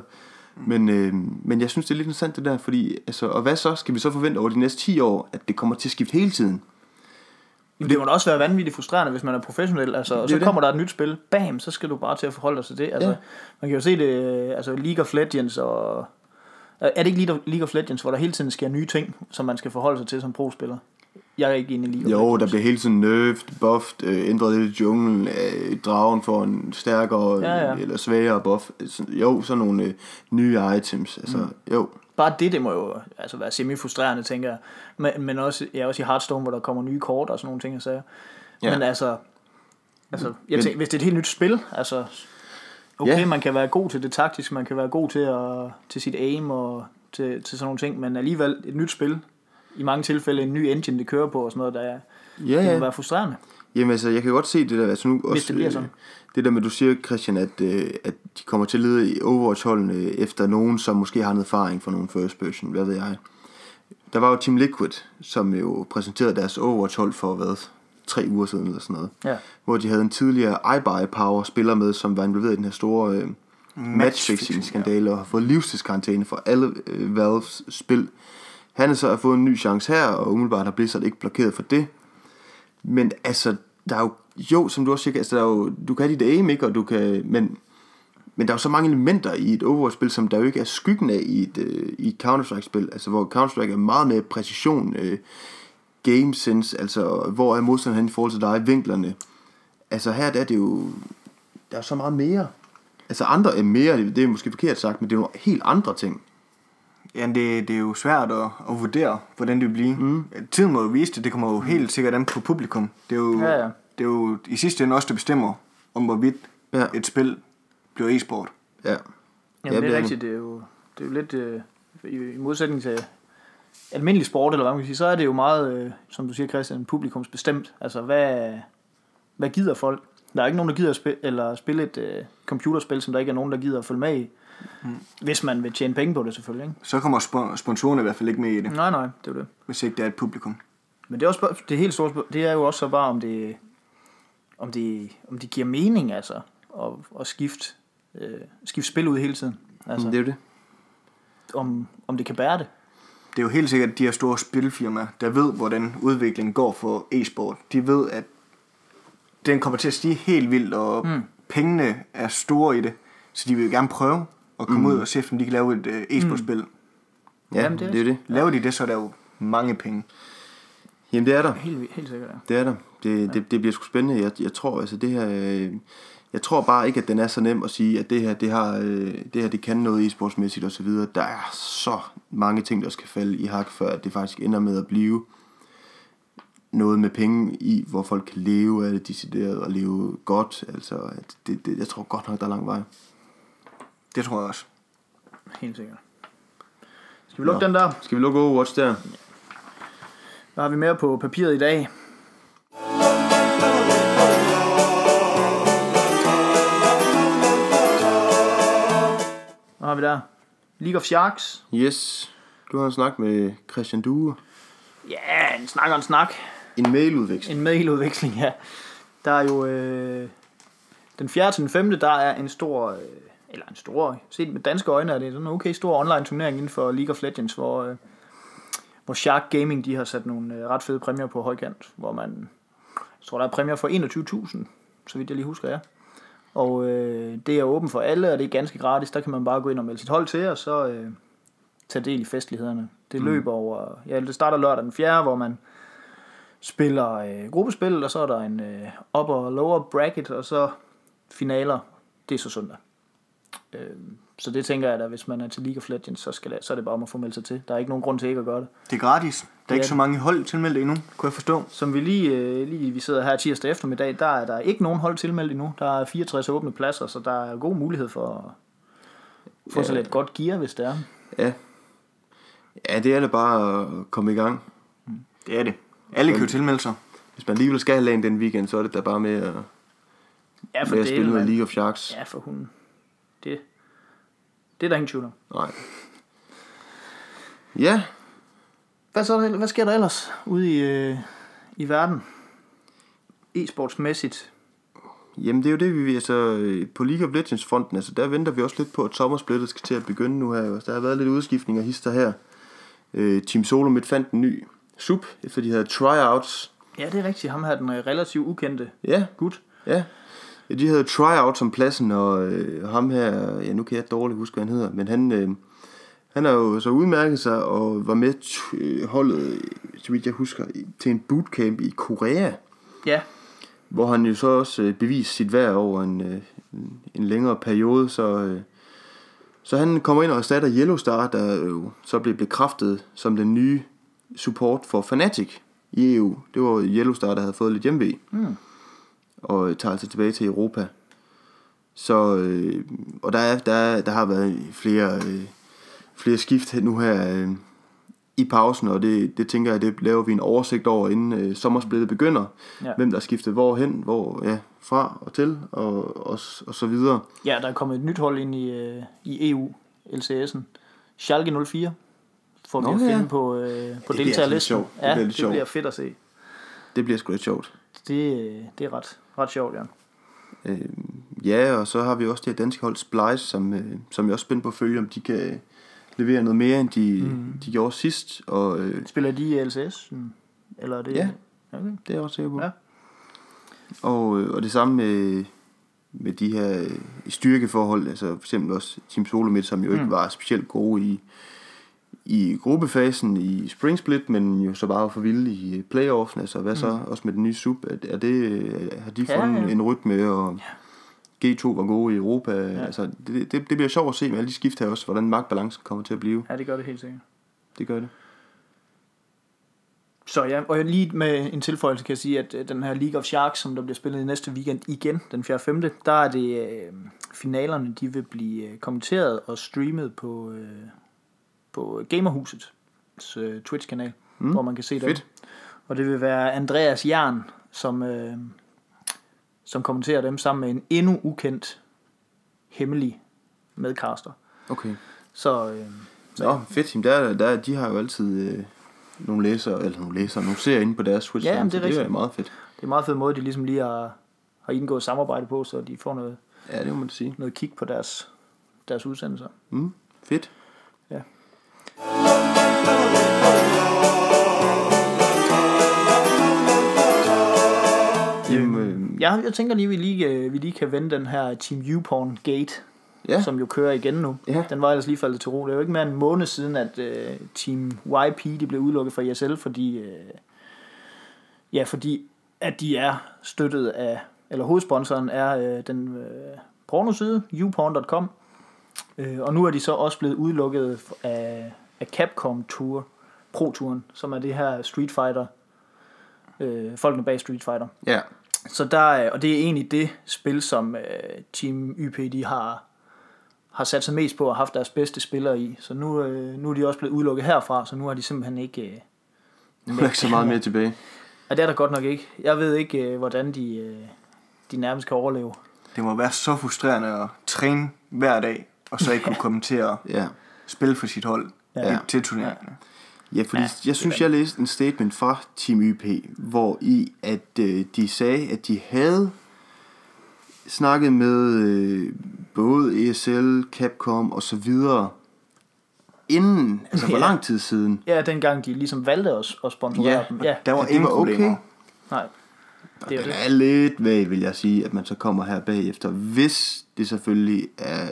Men, øh, men jeg synes, det er lidt interessant det der, fordi... Altså, og hvad så? Skal vi så forvente over de næste 10 år, at det kommer til at skifte hele tiden? Men det må da også være vanvittigt frustrerende, hvis man er professionel. Altså, og Det så det. kommer der et nyt spil. Bam, så skal du bare til at forholde dig til det. Altså, Ja. Man kan jo se det, altså League of Legends og... Er det ikke League of- Legends, hvor der hele tiden sker nye ting, som man skal forholde sig til som pro-spiller? Jeg er ikke inde i League of Jo, der bliver hele tiden nerfed, buffed, øh, ændret lidt i junglen. Øh, dragen får en stærkere Ja, ja. eller svagere buff. Jo, sådan nogle øh, nye items. Altså, mm. jo. Bare det, det må jo altså være semi-frustrerende, tænker jeg. Men, men også, ja, også i Hearthstone, hvor der kommer nye kort og sådan nogle ting, jeg sagde. Ja. Men altså, altså jeg tænker, hvis det er et helt nyt spil, altså, okay, Ja. man kan være god til det taktiske, man kan være god til, at, til sit aim og til, til sådan nogle ting, men alligevel et nyt spil, i mange tilfælde en ny engine, det kører på og sådan noget, der er, Ja, det ja. være frustrerende. Jamen altså, jeg kan godt se det der, altså nu også, det bliver sådan. Øh, det der med, du siger, Christian, at, øh, at de kommer til at lede i Overwatch-holdene efter nogen, som måske har noget erfaring fra nogle first person, hvad ved jeg. Der var jo Team Liquid, som jo præsenterede deres Overwatch-hold for, hvad, tre uger siden eller sådan noget. Ja. Hvor de havde en tidligere iBuy Power spiller med, som var involveret i den her store øh, matchfixing-skandale og har fået livstidskarantæne for alle øh, Valves spil. Han har så fået en ny chance her, og umiddelbart har Blizzard ikke blokeret for det. Men altså, der er jo, jo, som du også siger, altså, der er jo, du kan have dit aim, ikke, og du kan, men, men der er jo så mange elementer i et Overwatch-spil, som der jo ikke er skyggen af i et, øh, i et Counter-Strike-spil, altså hvor Counter-Strike er meget mere præcision, øh, game sense, altså hvor er modstanderen hen i forhold til dig, vinklerne. Altså her der er det jo, der er så meget mere. Altså andre er mere, det det er måske forkert sagt, men det er jo helt andre ting. Ja, det, det er jo svært at, at vurdere, hvordan det vil blive. Mm. Tiden må jo vise det. Det kommer jo helt sikkert an på publikum. Det er jo, Ja, ja. Det er jo i sidste ende også, der bestemmer, om hvorvidt Ja. et spil bliver e-sport. Ja. Jamen, Ja, det er er rigtigt, det er jo, det er jo lidt, øh, i, i modsætning til almindelig sport, eller hvad man kan sige, så er det jo meget, øh, som du siger Christian, publikumsbestemt. Altså, hvad, hvad gider folk? Der er ikke nogen, der gider at spille, eller spille et øh, computerspil, som der ikke er nogen, der gider at følge med i. Mm. Hvis man vil tjene penge på det, selvfølgelig. Ikke? Så kommer spo- sponsorerne i hvert fald ikke med i det, Nej, nej, det er det. hvis ikke det er et publikum. Men det er, også, det helt store det er jo også så bare, om det, om det, om det giver mening, altså, at, at skifte, øh, skifte spil ud hele tiden. Altså. Altså, Det er jo det. om, om det kan bære det. Det er jo helt sikkert de her store spilfirmaer, der ved, hvordan udviklingen går for e-sport. De ved, at den kommer til at stige helt vildt, og mm. pengene er store i det. Så de vil jo gerne prøve at komme mm. ud og se, om de kan lave et uh, e-sportspil. Mm. Ja, Jamen, det er- det. Laver de det, så er der jo mange penge. Jamen det er der. Helt, helt sikkert, ja. Det er der. Det, det, det bliver sgu spændende. Jeg, jeg tror altså det her... øh, Jeg tror bare ikke, at den er så nem at sige, at det her, det, har, øh, det her, det kan noget e-sportsmæssigt og så videre. Der er så mange ting, der skal falde i hak, før at det faktisk ender med at blive noget med penge i, hvor folk kan leve af det decideret og leve godt. Altså, at det, det, jeg tror godt nok, der er lang vej. Det tror jeg også. Helt sikkert. Skal vi lukke Nå. den der? Skal vi lukke Overwatch der? Hvad har vi mere på papiret i dag? Har vi der? League of Sharks. Yes. Du har snakket med Christian Due. Ja, en snak og en snak. En mailudveksling. En mailudveksling, ja. Der er jo øh, den 4. til den 5. der er en stor, øh, eller en stor, set med danske øjne er det sådan en okay stor online turnering inden for League of Legends, hvor, øh, hvor Shark Gaming de har sat nogle øh, ret fede præmier på højkant, hvor man, jeg tror der er præmier for 21.000, så vidt jeg lige husker, ja. Og øh, det er åbent for alle, og det er ganske gratis. Der kan man bare gå ind og melde sit hold til, og så øh, tage del i festlighederne. Det løber over, ja, det starter lørdag den 4., hvor man spiller øh, gruppespil, og så er der en øh, upper og lower bracket, og så finaler, det er så søndag. Øh, så det tænker jeg da, hvis man er til League of Legends, så, skal det, så er det bare om at få meldt sig til. Der er ikke nogen grund til ikke at gøre det. Det er gratis. Der er ikke det. så mange hold tilmeldt endnu, kunne jeg forstå. Som vi lige, øh, lige vi sidder her tirsdag eftermiddag, der er der ikke nogen hold tilmeldt endnu. Der er 64 åbne pladser, så der er god mulighed for at få Ja. sig lidt godt gear, hvis det er. Ja. Ja, det er da bare at komme i gang. Det er det. Alle kan jo tilmelde sig. Hvis man alligevel skal have lagen den weekend, så er det da bare med at, Ja, for med at det spille med. League of Sharks. Ja, for hun. Det, det er der ingen tvivl om. Nej. Ja, Hvad, så, hvad sker der ellers ude i, øh, i verden? E-sportsmæssigt. Jamen det er jo det, vi altså på League of Legends fronten, altså der venter vi også lidt på, at sommersplittet skal til at begynde nu her. Der har været lidt udskiftning af hister her. Øh, Team Solo Midt fandt en ny sub, efter de havde tryouts. Ja, det er rigtigt. Ham her den øh, relativt ukendte Ja, gut. ja. De havde tryouts om pladsen, og øh, ham her, ja nu kan jeg dårligt huske, hvad han hedder, men han, øh, han har jo så udmærket sig og var med t- øh, holdet, så vidt jeg husker, til en bootcamp i Korea. Ja, hvor han jo så også øh, beviste sit værd over en, øh, en, længere periode, så, øh, så han kommer ind og erstatter Yellowstar, der jo så blev bekræftet som den nye support for Fnatic i EU. Det var jo Yellowstar, der havde fået lidt hjemve, Mm. Og tager altså tilbage til Europa. Så, øh, og der, er, der, er, der har været flere, øh, flere skift nu her øh, i pausen, og det, det tænker jeg, det laver vi en oversigt over, inden øh, sommersplittet begynder. Ja. Hvem der er skiftet hvorhen, hvor, ja, fra og til, og, og, og så videre. ja der er kommet et nyt hold ind i, øh, i EU, LCS'en. Schalke 04 får vi Nå, at ja. finde på, øh, på altså deltagerlisten. sjovt. Det Ja, bliver lidt det bliver fedt at se. Det bliver sgu lidt sjovt. Det, det er ret, ret sjovt, ja. Øh, ja, og så har vi også det her danske hold Splice, som, øh, som jeg også spændt på at følge, om de kan levere noget mere, end de, mm. de gjorde sidst. Og øh, Spiller de i LCS? Eller er det... Ja. Okay. det er jeg også sikker på. Ja. Og, øh, og det samme med, med de her øh, styrkeforhold, altså for eksempel også Team Solomid, som jo ikke Mm. var specielt gode i, i gruppefasen i Spring Split, men jo så bare for vilde i playoffen. Altså hvad så også med den nye sub? Er, er det, øh, har de Ja, fundet ja. en rytme, og G2 var gode i Europa? Ja. Altså, det, det, det bliver sjovt at se med alle de skift her også, hvordan magtbalancen kommer til at blive. ja, det gør det helt sikkert. Det gør det. Så ja, og lige med en tilføjelse kan jeg sige, at øh, den her League of Sharks, som der bliver spillet i næste weekend igen, den 4. 5., der er det øh, finalerne, de vil blive øh, kommenteret og streamet på, øh, på Gamerhusets øh, Twitch-kanal, mm. hvor man kan se det. Fedt. Og det vil være Andreas Jern, som, øh, som kommenterer dem sammen med en endnu ukendt hemmelig medcaster. Okay. Så øh, Nå, fedt. Jamen, der, der, de har jo altid øh, nogle læsere, eller nogle læsere, nogle serier inde på deres Twitch. Ja, jamen, det er så det er meget fedt. det er en meget fed måde, de ligesom lige har, har indgået samarbejde på, så de får noget, Ja, det må man sige. noget kig på deres, deres udsendelser. Mm, fedt. Ja. Jamen, øh, Jeg, jeg tænker lige, vi lige, øh, vi lige kan vende den her Team Uporn Gate, ja, som jo kører igen nu. Ja. Den var ellers lige faldet til ro. Det er jo ikke mere end en måned siden, at øh, Team YP de blev udelukket fra ESL, fordi, øh, ja, fordi at de er støttet af, eller hovedsponsoren er øh, den øh, pornoside, uporn.com. Øh, og nu er de så også blevet udelukket af, af Capcom Tour, Pro-turen, som er det her Street Fighter, øh, folkene bag Street Fighter. ja. Så der, er- og det er egentlig det spil, som øh, Team YP de har, har sat sig mest på og haft deres bedste spillere i. Så nu, øh, nu er de også blevet udelukket herfra, så nu har de simpelthen ikke... Øh, Nu er der ikke så meget mere tilbage. Ja, det er der godt nok ikke. Jeg ved ikke, øh, hvordan de, øh, de nærmest kan overleve. Det må være så frustrerende at træne hver dag, og så ikke kunne komme til at Ja. spille for sit hold Ja. ja. til turneringerne. Ja, fordi Ja, ja, jeg synes, jeg læste en statement fra Team YP, hvor i at øh, de sagde, at de havde snakket med øh, både ESL, Capcom og så videre inden, altså hvor Ja. lang tid siden. Ja, dengang de ligesom valgte at, at sponsorere Ja, dem. Ja, Der var det ingen var okay. problemer. nej. Det er Den er lidt vag, vil jeg sige, at man så kommer her bagefter, hvis det selvfølgelig er,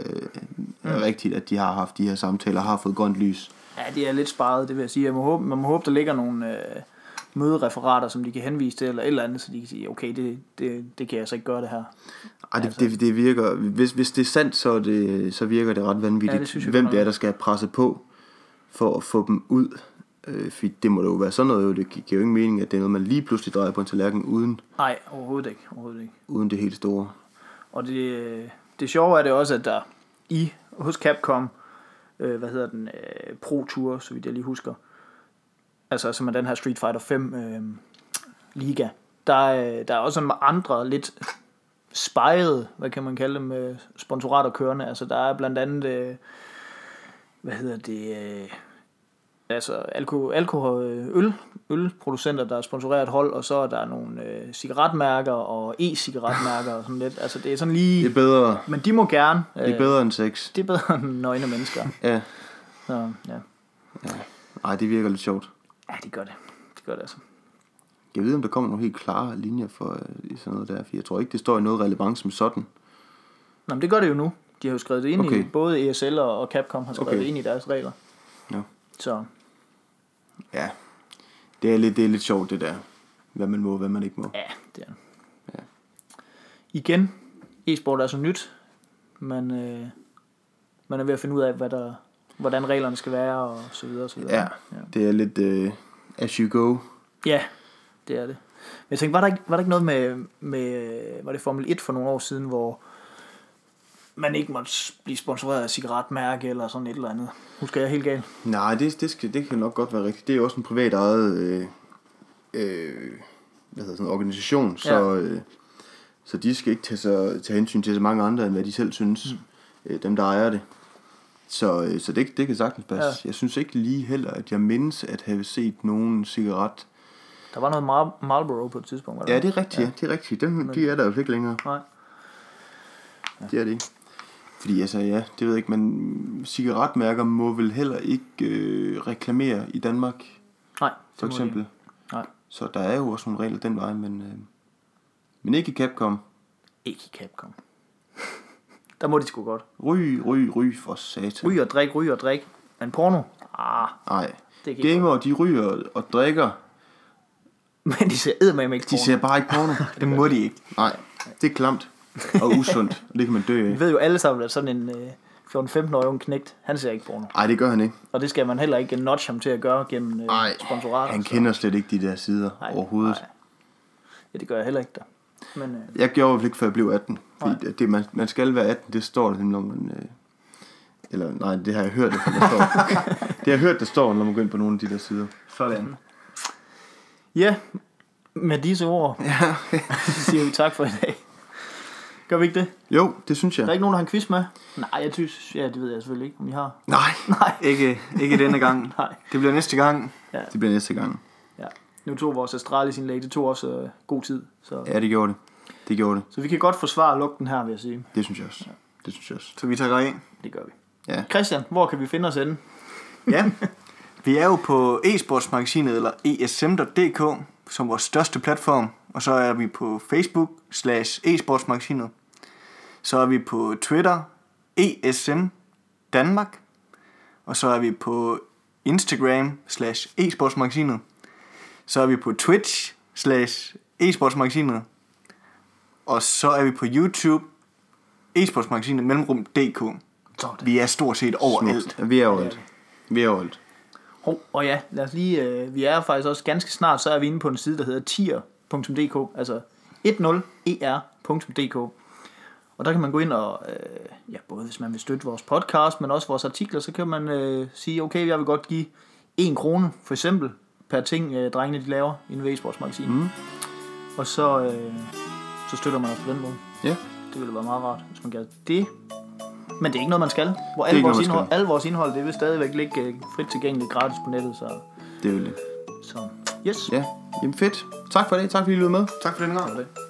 er Mm. rigtigt, at de har haft de her samtaler, har fået grønt lys. Ja, det er lidt sparet, det vil jeg sige. Jeg må håbe, man må håbe, der ligger nogle øh, mødereferater, som de kan henvise til, eller et eller andet, så de kan sige, okay, det, det, det kan jeg så ikke gøre det her. Ej, det, Altså- det, det virker, hvis, hvis det er sandt, så, det, så virker det ret vanvittigt, Ja, det jeg hvem det er, der skal presse på for at få dem ud. Øh, for det må da jo være sådan noget, jo. det giver jo ingen mening, at det er noget, man lige pludselig drejer på en tallerken, uden, Nej, overhovedet ikke. Overhovedet ikke. uden det helt store. Og det, det sjove er det også, at der i hos Capcom, øh, hvad hedder den, øh, Pro Tour, så vidt jeg lige husker, altså som er den her Street Fighter 5 øh, liga, der, er- der er også andre lidt spejrede, hvad kan man kalde dem, øh, sponsorater kørende. Altså der er blandt andet, øh, hvad hedder det, øh, altså alko, alkohol, øh, øl, ølproducenter, der sponsorerer et hold, og så er der nogle øh, cigaretmærker og e-cigaretmærker og sådan lidt. Altså det er sådan lige... Det er bedre, Men de må gerne. det er bedre end sex. det er bedre end nøgne mennesker. Ja, Så, ja. ej, det virker lidt sjovt. ja, det gør det. Det gør det altså. Jeg ved, om der kommer nogle helt klare linjer for øh, sådan noget der, for jeg tror ikke, det står i noget relevans som sådan. Nå, men det gør det jo nu. De har jo skrevet det ind okay. i, både ESL og Capcom har skrevet. Okay. det ind i deres regler. Ja. Så Ja, det er lidt, det er lidt sjovt det der, hvad man må, hvad man ikke må. ja, det er det. Ja. Igen, e-sport er så nyt. Man, øh, man er ved at finde ud af, hvad der, hvordan reglerne skal være, og så videre, og så videre. Ja, det er lidt øh, as you go. Ja, det er det. Men jeg tænkte, var der ikke, var der ikke noget med, med, var det Formel 1 for nogle år siden, hvor man ikke måtte blive sponsoreret af cigaretmærke eller sådan et eller andet? Husker jeg helt galt? Nej, det, det, skal, det kan nok godt være rigtigt. Det er jo også en privat ejet øh, øh, hvad hedder sådan, en organisation, så, Ja. øh, så de skal ikke tage, sig, tage hensyn til så mange andre, end hvad de selv synes, mm. øh, dem der ejer det. Så, øh, så det, det kan sagtens passe. Ja. Ja. Jeg synes ikke lige heller, at jeg mindes at have set nogen cigaret. Der var noget Mar- Marlboro på et tidspunkt, var der Ja, det er rigtigt, ja. det er rigtigt. Dem, de er der jo ikke længere. Nej. Det er det ikke. Fordi altså, ja, det ved jeg ikke, men cigaretmærker må vel heller ikke øh, reklamere i Danmark, Nej, for de eksempel. ikke. Nej, Så der er jo også nogle regler den vej, men, øh, men ikke i Capcom. ikke i Capcom. der må de sgu godt. Ryg, ryg, ryg for satan. Ryg og drik, ryg og drik. Men porno? Ah, Nej. det kan ikke Gamer, de ryger og drikker. Men de ser eddermame ikke De porno. ser bare ikke porno. Det må de ikke. Nej, det er klamt og usundt. det kan man dø Vi af. ved jo alle sammen, at sådan en øh, 14-15-årig ung knægt, han ser ikke porno. Nej, det gør han ikke. Og det skal man heller ikke notch ham til at gøre gennem øh, Nej, sponsorater. han så- kender slet ikke de der sider Nej, overhovedet. Nej. Ja, det gør jeg heller ikke der. Men øh, Jeg gjorde i hvert fald ikke, før jeg blev 18. Fordi Nej. det, man, man skal være 18, det står der, når man... Øh, eller nej, det har jeg hørt, at der står. det har jeg hørt, der står, når man går ind på nogle af de der sider. Sådan. ja, med disse ord Ja. siger vi tak for i dag. Gør vi ikke det? Jo, det synes Der er jeg. ikke nogen, der har en quiz med? Nej, jeg synes, ja, det ved jeg selvfølgelig ikke, om I har. Nej, Nej. Ikke, ikke denne gang. Nej. Det bliver næste gang. det bliver næste gang. Ja. Nu tog vores Astralis indlæg, det tog også øh, god tid. Så, Ja, det gjorde det. Det gjorde det. så vi kan godt forsvare lugten her, vil jeg sige. Det synes jeg også. Det synes jeg også. Så vi tager af. Det gør vi. Ja. Christian, hvor kan vi finde os henne? Ja. Vi er jo på e-sportsmagasinet, eller esm.dk, som vores største platform. Og så er vi på Facebook slash e-sportsmagasinet. Så er vi på Twitter, ESM Danmark. Og så er vi på Instagram slash e-sportsmagasinet. Så er vi på Twitch slash e-sportsmagasinet. Og så er vi på YouTube, e-sportsmagasinet mellemrum.dk. Vi er stort set overalt. Smukt. Vi er overalt. Vi er overalt. Oh, og ja, lad os lige, øh, vi er faktisk også ganske snart, så er vi inde på en side, der hedder tier.dk, altså 10er.dk. Og der kan man gå ind og, øh, ja, både hvis man vil støtte vores podcast, men også vores artikler, så kan man øh, sige, okay, jeg vil godt give en krone, for eksempel, per ting, øh, drengene de laver i en V-sportsmagasin. Mm. Og så, øh, så støtter man os på den måde. Ja. Det ville være meget rart, hvis man gør det. Men det er ikke noget, man skal. Hvor alle ikke vores, indhold, alle vores indhold, det vil stadigvæk ligge øh, frit tilgængeligt gratis på nettet. Så, Det er jo det. så yes. Ja, jamen fedt. Tak for det. Tak fordi I lyttede med. Tak for den gang. Det var det.